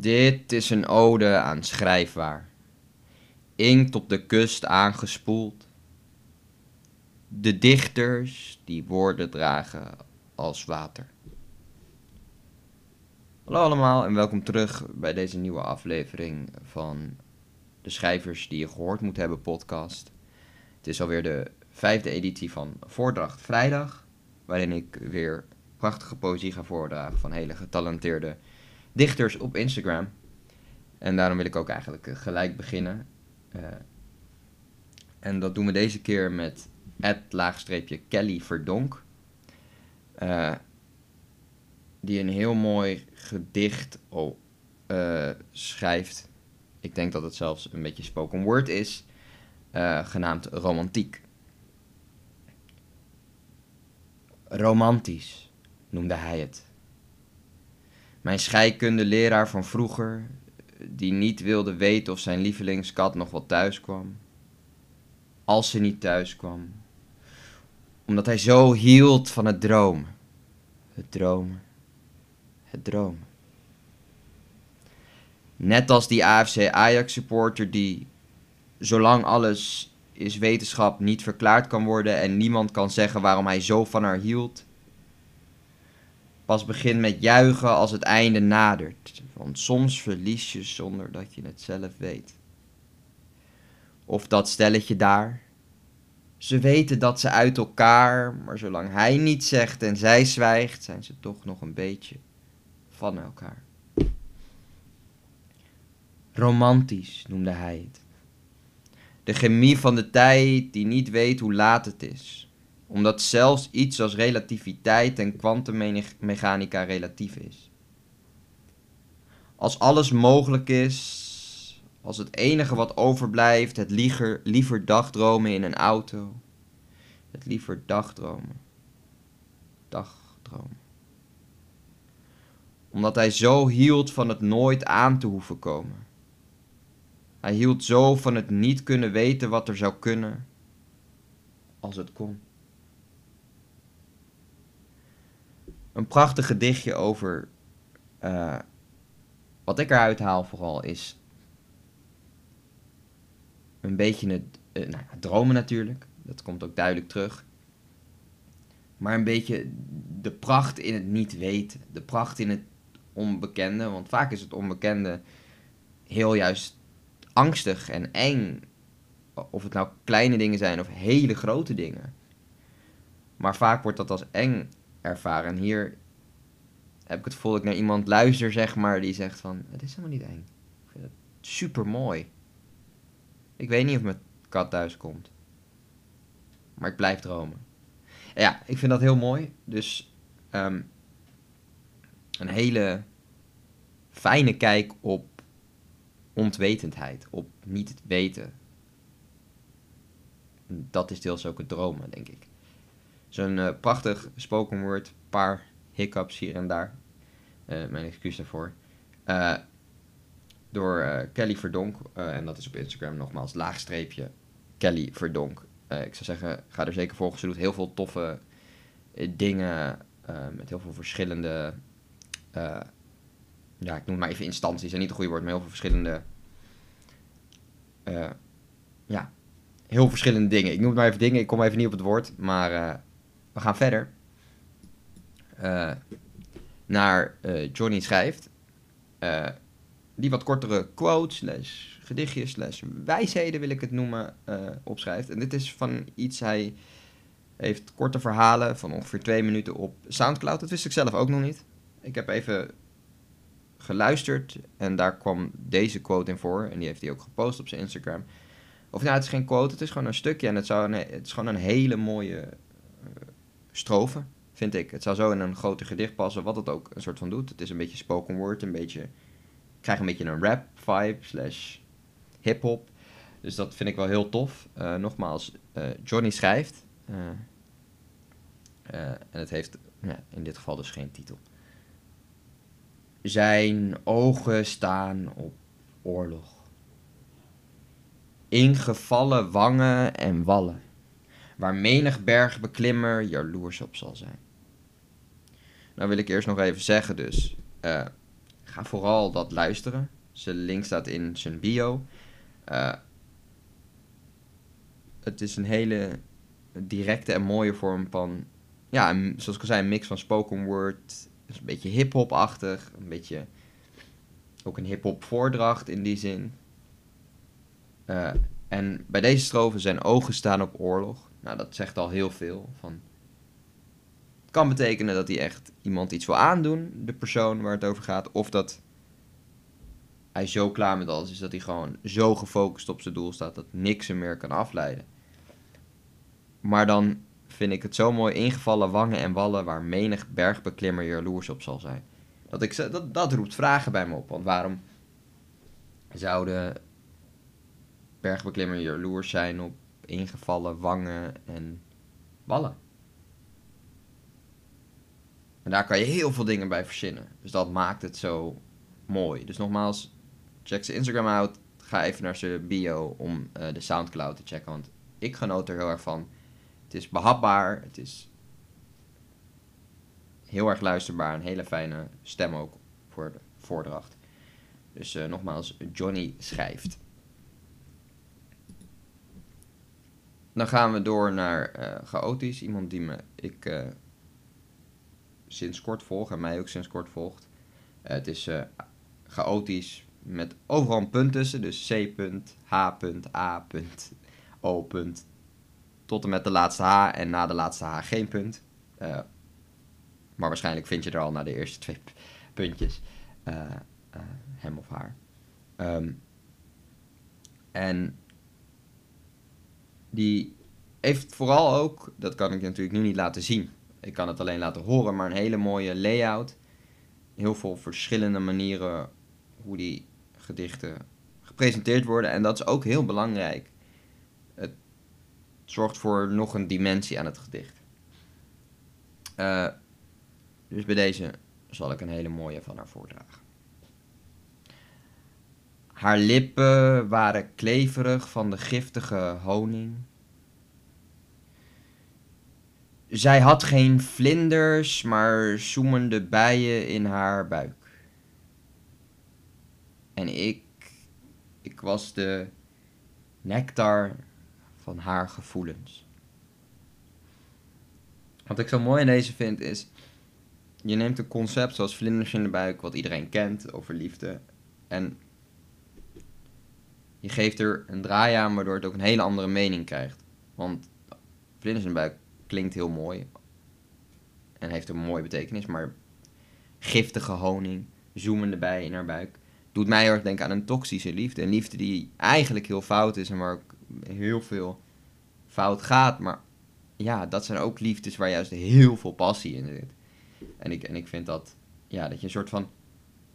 Dit is een ode aan schrijfwaar. Inkt op de kust aangespoeld. De dichters die woorden dragen als water. Hallo allemaal en welkom terug bij deze nieuwe aflevering van de Schrijvers die je gehoord moet hebben podcast. Het is alweer de vijfde editie van Voordracht Vrijdag, waarin ik weer prachtige poëzie ga voordragen van hele getalenteerde dichters op Instagram. En daarom wil ik ook eigenlijk eh, gelijk beginnen. Uh, en dat doen we deze keer met laagstreepje Kelly Verdonk. Uh, die een heel mooi gedicht schrijft. Ik denk dat het zelfs een beetje spoken word is. genaamd Romantiek. Romantisch noemde hij het. Mijn scheikundeleraar van vroeger, die niet wilde weten of zijn lievelingskat nog wel thuis kwam. Als ze niet thuis kwam. Omdat hij zo hield van het droom. Het dromen. Het dromen. Net als die AFC Ajax supporter die, zolang alles is wetenschap, niet verklaard kan worden en niemand kan zeggen waarom hij zo van haar hield, pas begint met juichen als het einde nadert. Want soms verlies je zonder dat je het zelf weet. Of dat stelletje daar. Ze weten dat ze uit elkaar, maar zolang hij niet zegt en zij zwijgt, zijn ze toch nog een beetje van elkaar. Romantisch noemde hij het. De chemie van de tijd die niet weet hoe laat het is omdat zelfs iets als relativiteit en kwantummechanica relatief is. Als alles mogelijk is, als het enige wat overblijft het liever, liever dagdromen in een auto, het liever dagdromen. Dagdromen. Omdat hij zo hield van het nooit aan te hoeven komen. Hij hield zo van het niet kunnen weten wat er zou kunnen als het kon. Een prachtig gedichtje over. Uh, wat ik eruit haal vooral is. Een beetje het. Uh, nou, dromen natuurlijk. Dat komt ook duidelijk terug. Maar een beetje de pracht in het niet weten. De pracht in het onbekende. Want vaak is het onbekende heel juist angstig en eng. Of het nou kleine dingen zijn of hele grote dingen. Maar vaak wordt dat als eng ervaren. En hier heb ik het gevoel dat ik naar iemand luister, zeg maar, die zegt van, het is helemaal niet eng. Ik vind het super mooi. Ik weet niet of mijn kat thuis komt. Maar ik blijf dromen. ja, ik vind dat heel mooi. Dus um, een hele fijne kijk op ontwetendheid, op niet weten. Dat is deels ook het dromen, denk ik. Zo'n uh, prachtig spoken word, paar hiccups hier en daar. Uh, mijn excuus daarvoor. Uh, door Kelly Verdonk, en dat is op Instagram nogmaals, laagstreepje Kelly Verdonk. ik zou zeggen, ga er zeker volgen. Ze doet heel veel toffe dingen met heel veel verschillende, ja, ik noem maar even instanties, en niet een goede woord, maar heel veel verschillende, ja, heel verschillende dingen. Ik noem het maar even dingen, ik kom even niet op het woord, maar we gaan verder uh, naar uh, Johnny schrijft. Uh, die wat kortere quotes, slash gedichtjes, slash wijsheden wil ik het noemen, opschrijft. En dit is van iets, hij heeft korte verhalen van ongeveer twee minuten op Soundcloud. Dat wist ik zelf ook nog niet. Ik heb even geluisterd en daar kwam deze quote in voor. En die heeft hij ook gepost op zijn Instagram. Of nou, het is geen quote, het is gewoon een stukje. En het, zou een, het is gewoon een hele mooie strofe, vind ik. Het zou zo in een groter gedicht passen, wat het ook een soort van doet. Het is een beetje spoken word, een beetje... Ik krijg een beetje een rap vibe, slash hip-hop. Dus dat vind ik wel heel tof. Uh, nogmaals, uh, Johnny schrijft. Uh, en het heeft in dit geval dus geen titel. Zijn ogen staan op oorlog. Ingevallen wangen en wallen waar menig bergbeklimmer jaloers op zal zijn. Nou wil ik eerst nog even zeggen dus, uh, ga vooral dat luisteren. Zijn link staat in zijn bio. Eh, het is een hele directe en mooie vorm van, ja, zoals ik al zei, een mix van spoken word. Een beetje hip-hop-achtig. Een beetje ook een hip-hop voordracht in die zin. Eh, en bij deze strofe zijn ogen staan op oorlog. Nou, dat zegt al heel veel. Van, het kan betekenen dat hij echt iemand iets wil aandoen, de persoon waar het over gaat. Of dat hij zo klaar met alles is dat hij gewoon zo gefocust op zijn doel staat dat niks hem meer kan afleiden. Maar dan vind ik het zo mooi ingevallen wangen en wallen waar menig bergbeklimmer jaloers op zal zijn. Dat, ik, dat, dat roept vragen bij me op. Want waarom zouden bergbeklimmer jaloers zijn op ingevallen wangen en wallen? En daar kan je heel veel dingen bij verzinnen. Dus dat maakt het zo mooi. Dus nogmaals, check zijn Instagram uit. Ga even naar zijn bio om eh, de Soundcloud te checken. Want ik genoot er heel erg van. Het is behapbaar. Het is heel erg luisterbaar. Een hele fijne stem ook voor de voordracht. Dus eh, nogmaals, Johnny schrijft. Dan gaan we door naar eh Chaotisch. Iemand die me, ik eh, sinds kort volg en mij ook sinds kort volgt. Eh, het is chaotisch met overal een punt tussen. Dus C. punt, H. punt, A. punt, O. punt, tot en met de laatste H en na de laatste H geen punt. Maar waarschijnlijk vind je er al na de eerste twee puntjes hem of haar. Ehm, en die heeft vooral ook, dat kan ik natuurlijk nu niet laten zien. Ik kan het alleen laten horen, maar een hele mooie layout. Heel veel verschillende manieren hoe die gedichten gepresenteerd worden. En dat is ook heel belangrijk. Het zorgt voor nog een dimensie aan het gedicht. Eh, dus bij deze zal ik een hele mooie van haar voordragen. Haar lippen waren kleverig van de giftige honing. Zij had geen vlinders, maar zoemende bijen in haar buik. En ik, ik was de nectar van haar gevoelens. Wat ik zo mooi in deze vind is, je neemt een concept zoals vlinders in de buik, wat iedereen kent over liefde, en je geeft er een draai aan waardoor het ook een hele andere mening krijgt. Want vlinders in de buik klinkt heel mooi en heeft een mooie betekenis, maar giftige honing, zoemende bijen in haar buik, doet mij heel erg denken aan een toxische liefde. Een liefde die eigenlijk heel fout is en waar ook heel veel fout gaat, maar ja, dat zijn ook liefdes waar juist heel veel passie in zit. En ik, en ik vind dat, ja, dat je een soort van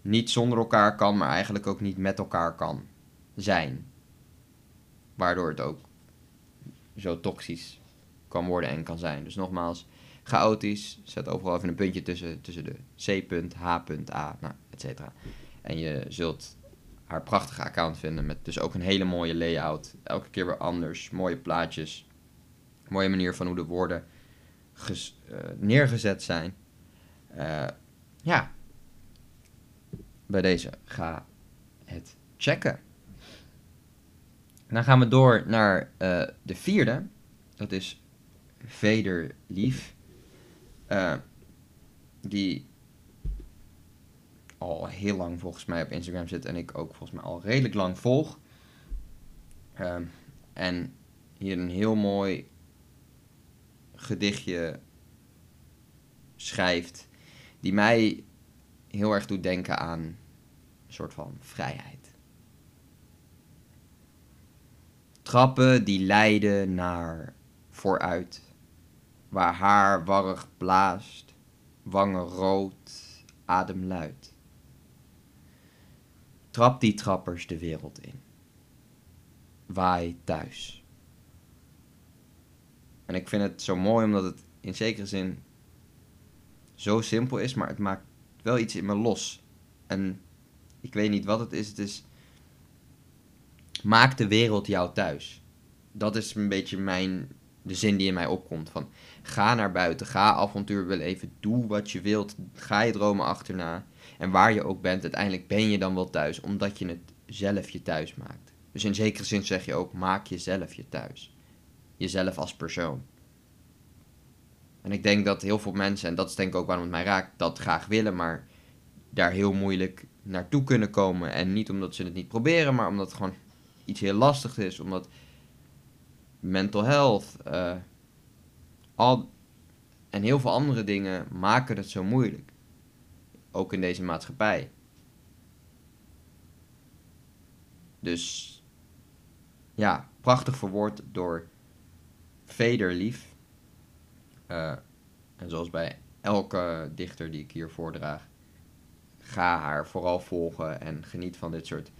niet zonder elkaar kan, maar eigenlijk ook niet met elkaar kan zijn. Waardoor het ook zo toxisch kan worden en kan zijn. Dus nogmaals, chaotisch. Zet overal even een puntje tussen, tussen de C-punt, H-punt, A, nou, et cetera. En je zult haar prachtige account vinden met dus ook een hele mooie layout. Elke keer weer anders, mooie plaatjes. Mooie manier van hoe de woorden eh, neergezet zijn. Eh, ja, bij deze ga het checken. Dan gaan we door naar eh, de vierde. Dat is Vederlief. Eh die al heel lang volgens mij op Instagram zit en ik ook volgens mij al redelijk lang volg. Ehm, en hier een heel mooi gedichtje schrijft, die mij heel erg doet denken aan een soort van vrijheid. Trappen die leiden naar vooruit, waar haar warrig blaast, wangen rood, adem luid. Trap die trappers de wereld in. Waai thuis. En ik vind het zo mooi omdat het in zekere zin zo simpel is, maar het maakt wel iets in me los. En ik weet niet wat het is. Het is. Maak de wereld jou thuis. Dat is een beetje mijn. De zin die in mij opkomt. Van ga naar buiten. Ga avontuur beleven. Doe wat je wilt. Ga je dromen achterna. En waar je ook bent, uiteindelijk ben je dan wel thuis, omdat je het zelf je thuis maakt. Dus in zekere zin zeg je ook, maak jezelf je thuis. Jezelf als persoon. En ik denk dat heel veel mensen, en dat is denk ik ook waarom het mij raakt, dat graag willen, maar daar heel moeilijk naartoe kunnen komen. En niet omdat ze het niet proberen, maar omdat het gewoon iets heel lastig is. Omdat mental health uh, al, en heel veel andere dingen maken het zo moeilijk. Ook in deze maatschappij. Dus ja, prachtig verwoord door Vederlief. Uh, en zoals bij elke dichter die ik hier voordraag, ga haar vooral volgen en geniet van dit soort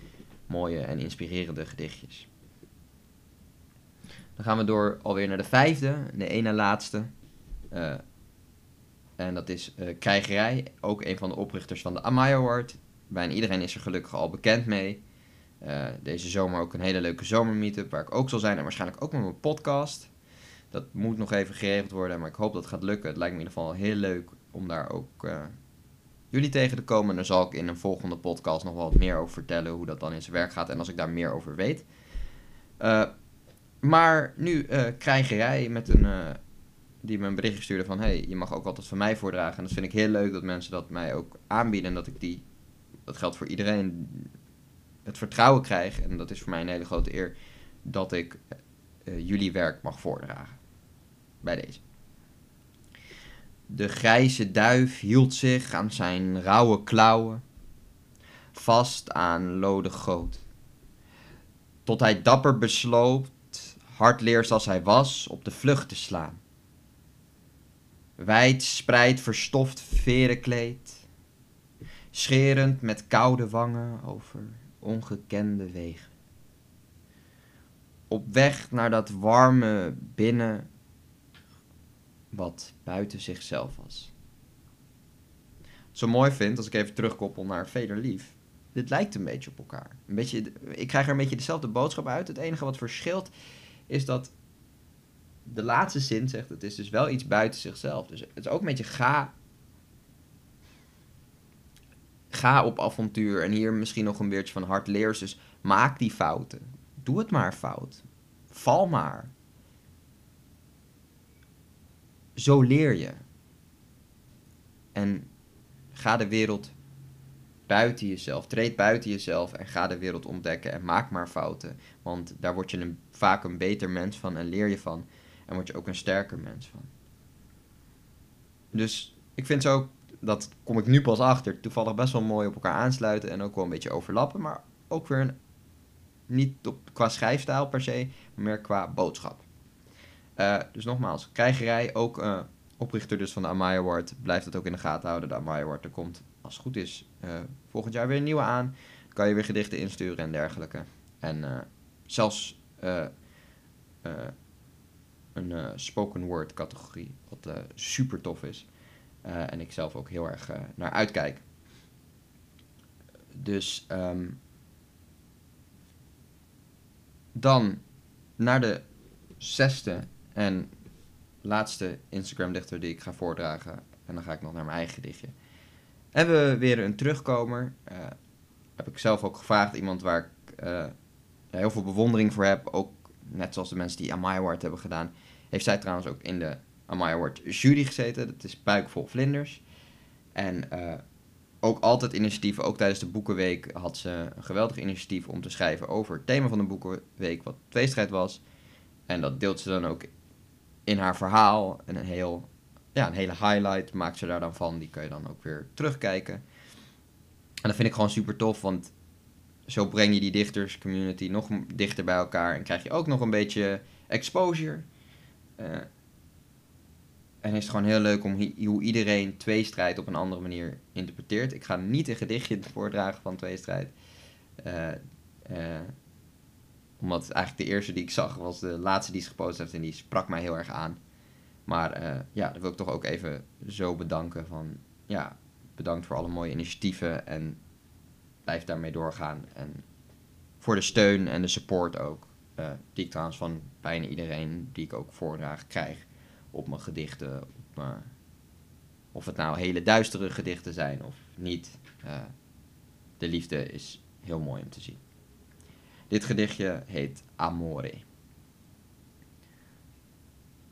mooie en inspirerende gedichtjes. Dan gaan we door alweer naar de vijfde, de ene laatste. Uh, en dat is uh, Krijgerij, ook een van de oprichters van de Amaya Award. Bijna iedereen is er gelukkig al bekend mee. Uh, deze zomer ook een hele leuke zomermeetup waar ik ook zal zijn en waarschijnlijk ook met mijn podcast. Dat moet nog even geregeld worden, maar ik hoop dat het gaat lukken. Het lijkt me in ieder geval heel leuk om daar ook jullie tegen te komen. En daar zal ik in een volgende podcast nog wel wat meer over vertellen hoe dat dan in zijn werk gaat en als ik daar meer over weet. Uh, maar nu krijgerij met een, die me een berichtje stuurde van... hey, je mag ook altijd van mij voordragen. En dat vind ik heel leuk dat mensen dat mij ook aanbieden en dat ik die... Dat geldt voor iedereen het vertrouwen krijg, en dat is voor mij een hele grote eer, dat ik uh, jullie werk mag voordragen. Bij deze. De grijze duif hield zich aan zijn rauwe klauwen, vast aan lode goot. Tot hij dapper besloot, hardleers als hij was, op de vlucht te slaan. Wijd spreid verstoft verenkleed, scherend met koude wangen over ongekende wegen. Op weg naar dat warme binnen wat buiten zichzelf was. Zo mooi vind, als ik even terugkoppel naar Vederlief, dit lijkt een beetje op elkaar. Een beetje, ik krijg er een beetje dezelfde boodschap uit. Het enige wat verschilt is dat de laatste zin zegt, het is dus wel iets buiten zichzelf. Dus het is ook een beetje ga ga op avontuur. En hier misschien nog een beetje van hard leers. Dus maak die fouten. Doe het maar fout. Val maar. Zo leer je. En ga de wereld buiten jezelf. Treed buiten jezelf en ga de wereld ontdekken. En maak maar fouten. Want daar word je een, vaak een beter mens van en leer je van. En word je ook een sterker mens van. Dus ik vind zo dat kom ik nu pas achter, toevallig best wel mooi op elkaar aansluiten en ook wel een beetje overlappen, maar ook weer een, niet op, qua schrijfstijl per se, maar meer qua boodschap. Uh, dus nogmaals, krijgerij, ook uh, oprichter dus van de Amaya Award, blijft het ook in de gaten houden. De Amaya Award, er komt, als het goed is, uh, volgend jaar weer een nieuwe aan. Kan je weer gedichten insturen en dergelijke. En zelfs een spoken word categorie, wat super tof is. En ik zelf ook heel erg naar uitkijk. Dus um, dan naar de zesde en laatste Instagram-dichter die ik ga voordragen. En dan ga ik nog naar mijn eigen gedichtje. Hebben we weer een terugkomer. Uh, heb ik zelf ook gevraagd. Iemand waar ik heel veel bewondering voor heb. Ook net zoals de mensen die Amaya Award hebben gedaan. Heeft zij trouwens ook in de Amaya wordt jury gezeten. Dat is Buikvol Vlinders. En uh, ook altijd initiatieven, ook tijdens de Boekenweek had ze een geweldig initiatief om te schrijven over het thema van de Boekenweek, wat tweestrijd was. En dat deelt ze dan ook in haar verhaal. En een, heel, ja, een hele highlight maakt ze daar dan van. Die kun je dan ook weer terugkijken. En dat vind ik gewoon super tof, want zo breng je die dichterscommunity nog dichter bij elkaar. En krijg je ook nog een beetje exposure. Uh, en is het gewoon heel leuk om hoe iedereen tweestrijd op een andere manier interpreteert. Ik ga niet een gedichtje voordragen van tweestrijd. Uh, omdat eigenlijk de eerste die ik zag was de laatste die ze gepost heeft en die sprak mij heel erg aan. Maar uh, ja, dat wil ik toch ook even zo bedanken van... Ja, bedankt voor alle mooie initiatieven en blijf daarmee doorgaan. En voor de steun en de support ook. die ik trouwens van bijna iedereen die ik ook voordraag krijg op mijn gedichten. Op of het nou hele duistere gedichten zijn of niet. Eh, de liefde is heel mooi om te zien. Dit gedichtje heet Amore.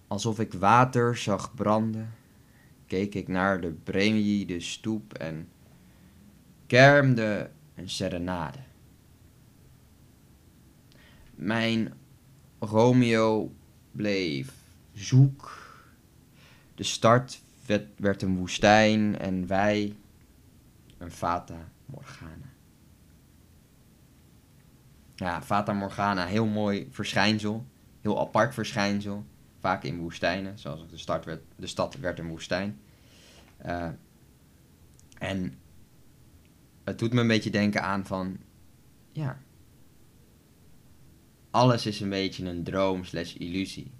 Alsof ik water zag branden, keek ik naar de de stoep en kermde een serenade. Mijn Romeo bleef zoek. De start werd, werd een woestijn en wij een Fata Morgana. Ja, Fata Morgana, heel mooi verschijnsel. Heel apart verschijnsel. Vaak in woestijnen, zoals de, werd, de stad werd een woestijn. Uh, en het doet me een beetje denken aan van, ja, alles is een beetje een droom slash illusie.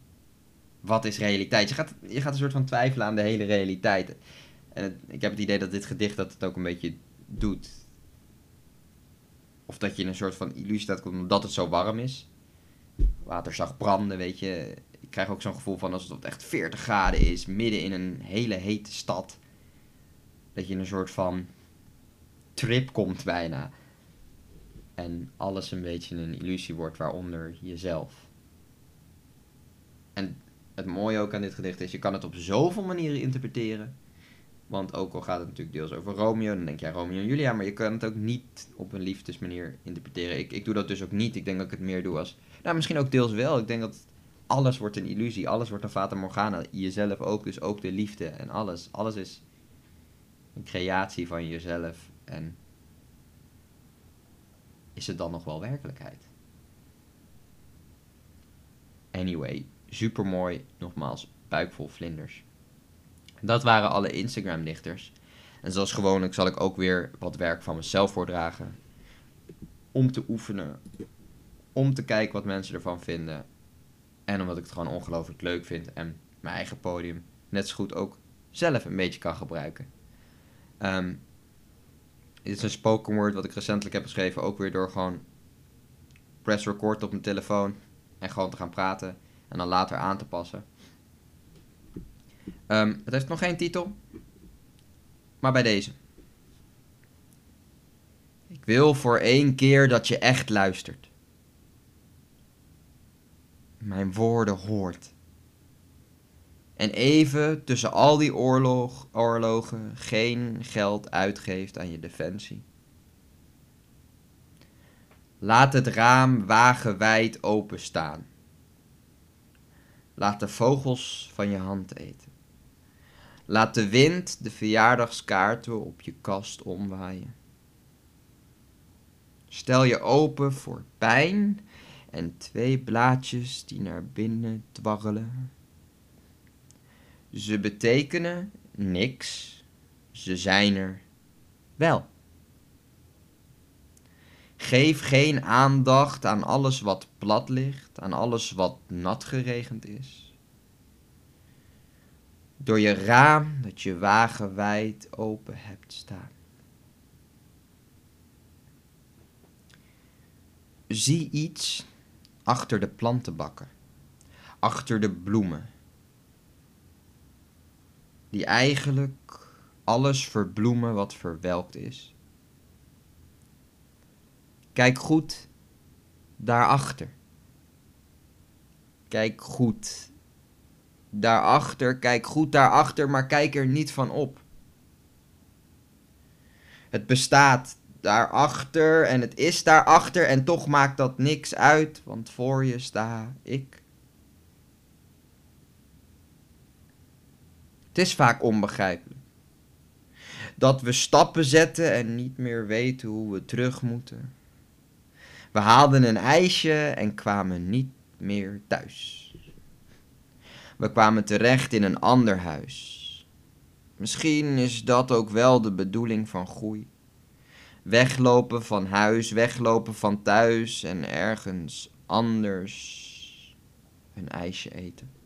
Wat is realiteit? Je gaat, je gaat een soort van twijfelen aan de hele realiteit. En ik heb het idee dat dit gedicht dat het ook een beetje doet. Of dat je in een soort van illusie staat omdat het zo warm is. Water zag branden, weet je. Ik krijg ook zo'n gevoel van als het echt 40 graden is, midden in een hele hete stad. Dat je in een soort van trip komt bijna. En alles een beetje een illusie wordt, waaronder jezelf. En het mooie ook aan dit gedicht is, je kan het op zoveel manieren interpreteren. Want ook al gaat het natuurlijk deels over Romeo, dan denk je ja, Romeo en Julia, maar je kan het ook niet op een liefdesmanier interpreteren. Ik, ik doe dat dus ook niet. Ik denk dat ik het meer doe als, nou misschien ook deels wel. Ik denk dat alles wordt een illusie, alles wordt een Fata Morgana. Jezelf ook, dus ook de liefde en alles. Alles is een creatie van jezelf en is het dan nog wel werkelijkheid? Anyway, super mooi, nogmaals, buikvol vlinders. Dat waren alle Instagram-dichters. En zoals gewoonlijk zal ik ook weer wat werk van mezelf voordragen. Om te oefenen. Om te kijken wat mensen ervan vinden. En omdat ik het gewoon ongelooflijk leuk vind. En mijn eigen podium net zo goed ook zelf een beetje kan gebruiken. Um, dit is een spoken word wat ik recentelijk heb geschreven. Ook weer door gewoon press record op mijn telefoon. En gewoon te gaan praten. En dan later aan te passen. Um, het heeft nog geen titel. Maar bij deze. Ik wil voor één keer dat je echt luistert. Mijn woorden hoort. En even tussen al die oorlog, oorlogen geen geld uitgeeft aan je defensie. Laat het raam wagenwijd openstaan. Laat de vogels van je hand eten. Laat de wind de verjaardagskaarten op je kast omwaaien. Stel je open voor pijn en twee blaadjes die naar binnen dwarrelen. Ze betekenen niks, ze zijn er wel. Geef geen aandacht aan alles wat plat ligt, aan alles wat nat geregend is. Door je raam dat je wagen wijd open hebt staan. Zie iets achter de plantenbakken, achter de bloemen die eigenlijk alles verbloemen wat verwelkt is. Kijk goed daarachter. Kijk goed daarachter, kijk goed daarachter, maar kijk er niet van op. Het bestaat daarachter en het is daarachter en toch maakt dat niks uit, want voor je sta ik. Het is vaak onbegrijpelijk. Dat we stappen zetten en niet meer weten hoe we terug moeten. We haalden een ijsje en kwamen niet meer thuis. We kwamen terecht in een ander huis. Misschien is dat ook wel de bedoeling van groei. Weglopen van huis, weglopen van thuis en ergens anders een ijsje eten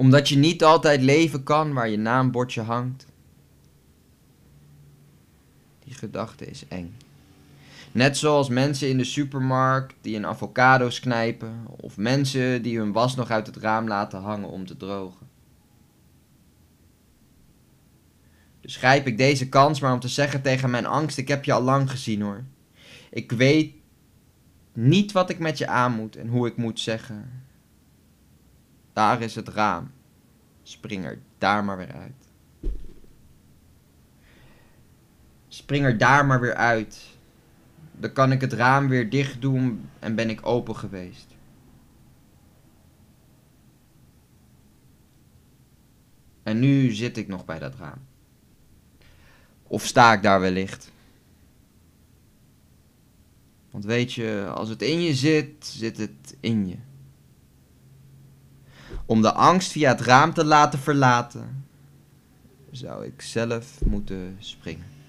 omdat je niet altijd leven kan waar je naambordje hangt. Die gedachte is eng. Net zoals mensen in de supermarkt die een avocado's knijpen, of mensen die hun was nog uit het raam laten hangen om te drogen. Dus grijp ik deze kans maar om te zeggen tegen mijn angst: Ik heb je al lang gezien hoor. Ik weet niet wat ik met je aan moet en hoe ik moet zeggen. Daar is het raam. Spring er daar maar weer uit. Spring er daar maar weer uit. Dan kan ik het raam weer dicht doen en ben ik open geweest. En nu zit ik nog bij dat raam. Of sta ik daar wellicht? Want weet je, als het in je zit, zit het in je. Om de angst via het raam te laten verlaten, zou ik zelf moeten springen.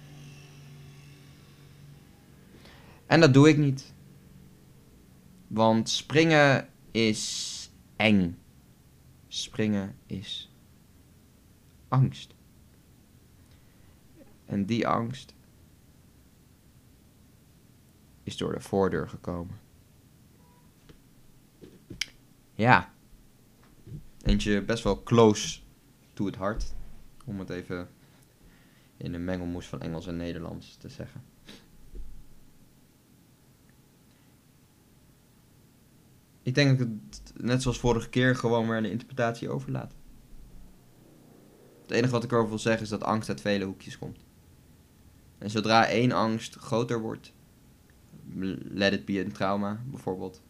En dat doe ik niet. Want springen is eng. Springen is angst. En die angst is door de voordeur gekomen. Ja. Eentje best wel close to het hart. Om het even in een mengelmoes van Engels en Nederlands te zeggen. Ik denk dat ik het net zoals vorige keer gewoon weer aan de interpretatie overlaat. Het enige wat ik erover wil zeggen is dat angst uit vele hoekjes komt. En zodra één angst groter wordt, let it be een trauma bijvoorbeeld,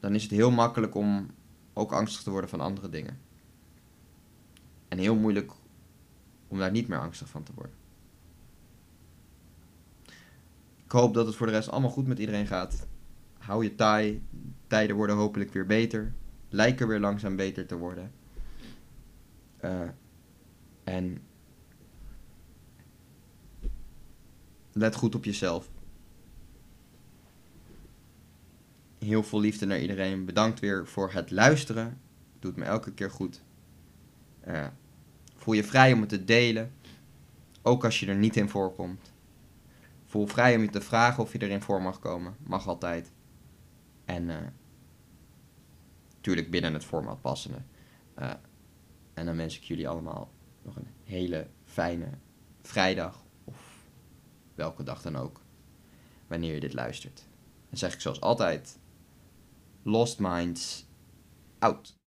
dan is het heel makkelijk om ook angstig te worden van andere dingen. En heel moeilijk om daar niet meer angstig van te worden. Ik hoop dat het voor de rest allemaal goed met iedereen gaat. Hou je taai. Tijden worden hopelijk weer beter. Lijken weer langzaam beter te worden. Uh, en let goed op jezelf. Heel veel liefde naar iedereen. Bedankt weer voor het luisteren. Doet me elke keer goed. Uh, voel je vrij om het te delen. Ook als je er niet in voorkomt. Voel vrij om je te vragen of je erin voor mag komen. Mag altijd. En natuurlijk binnen het format passende. Uh, en dan wens ik jullie allemaal nog een hele fijne vrijdag of welke dag dan ook, wanneer je dit luistert. Dan zeg ik zoals altijd, Lost Minds out.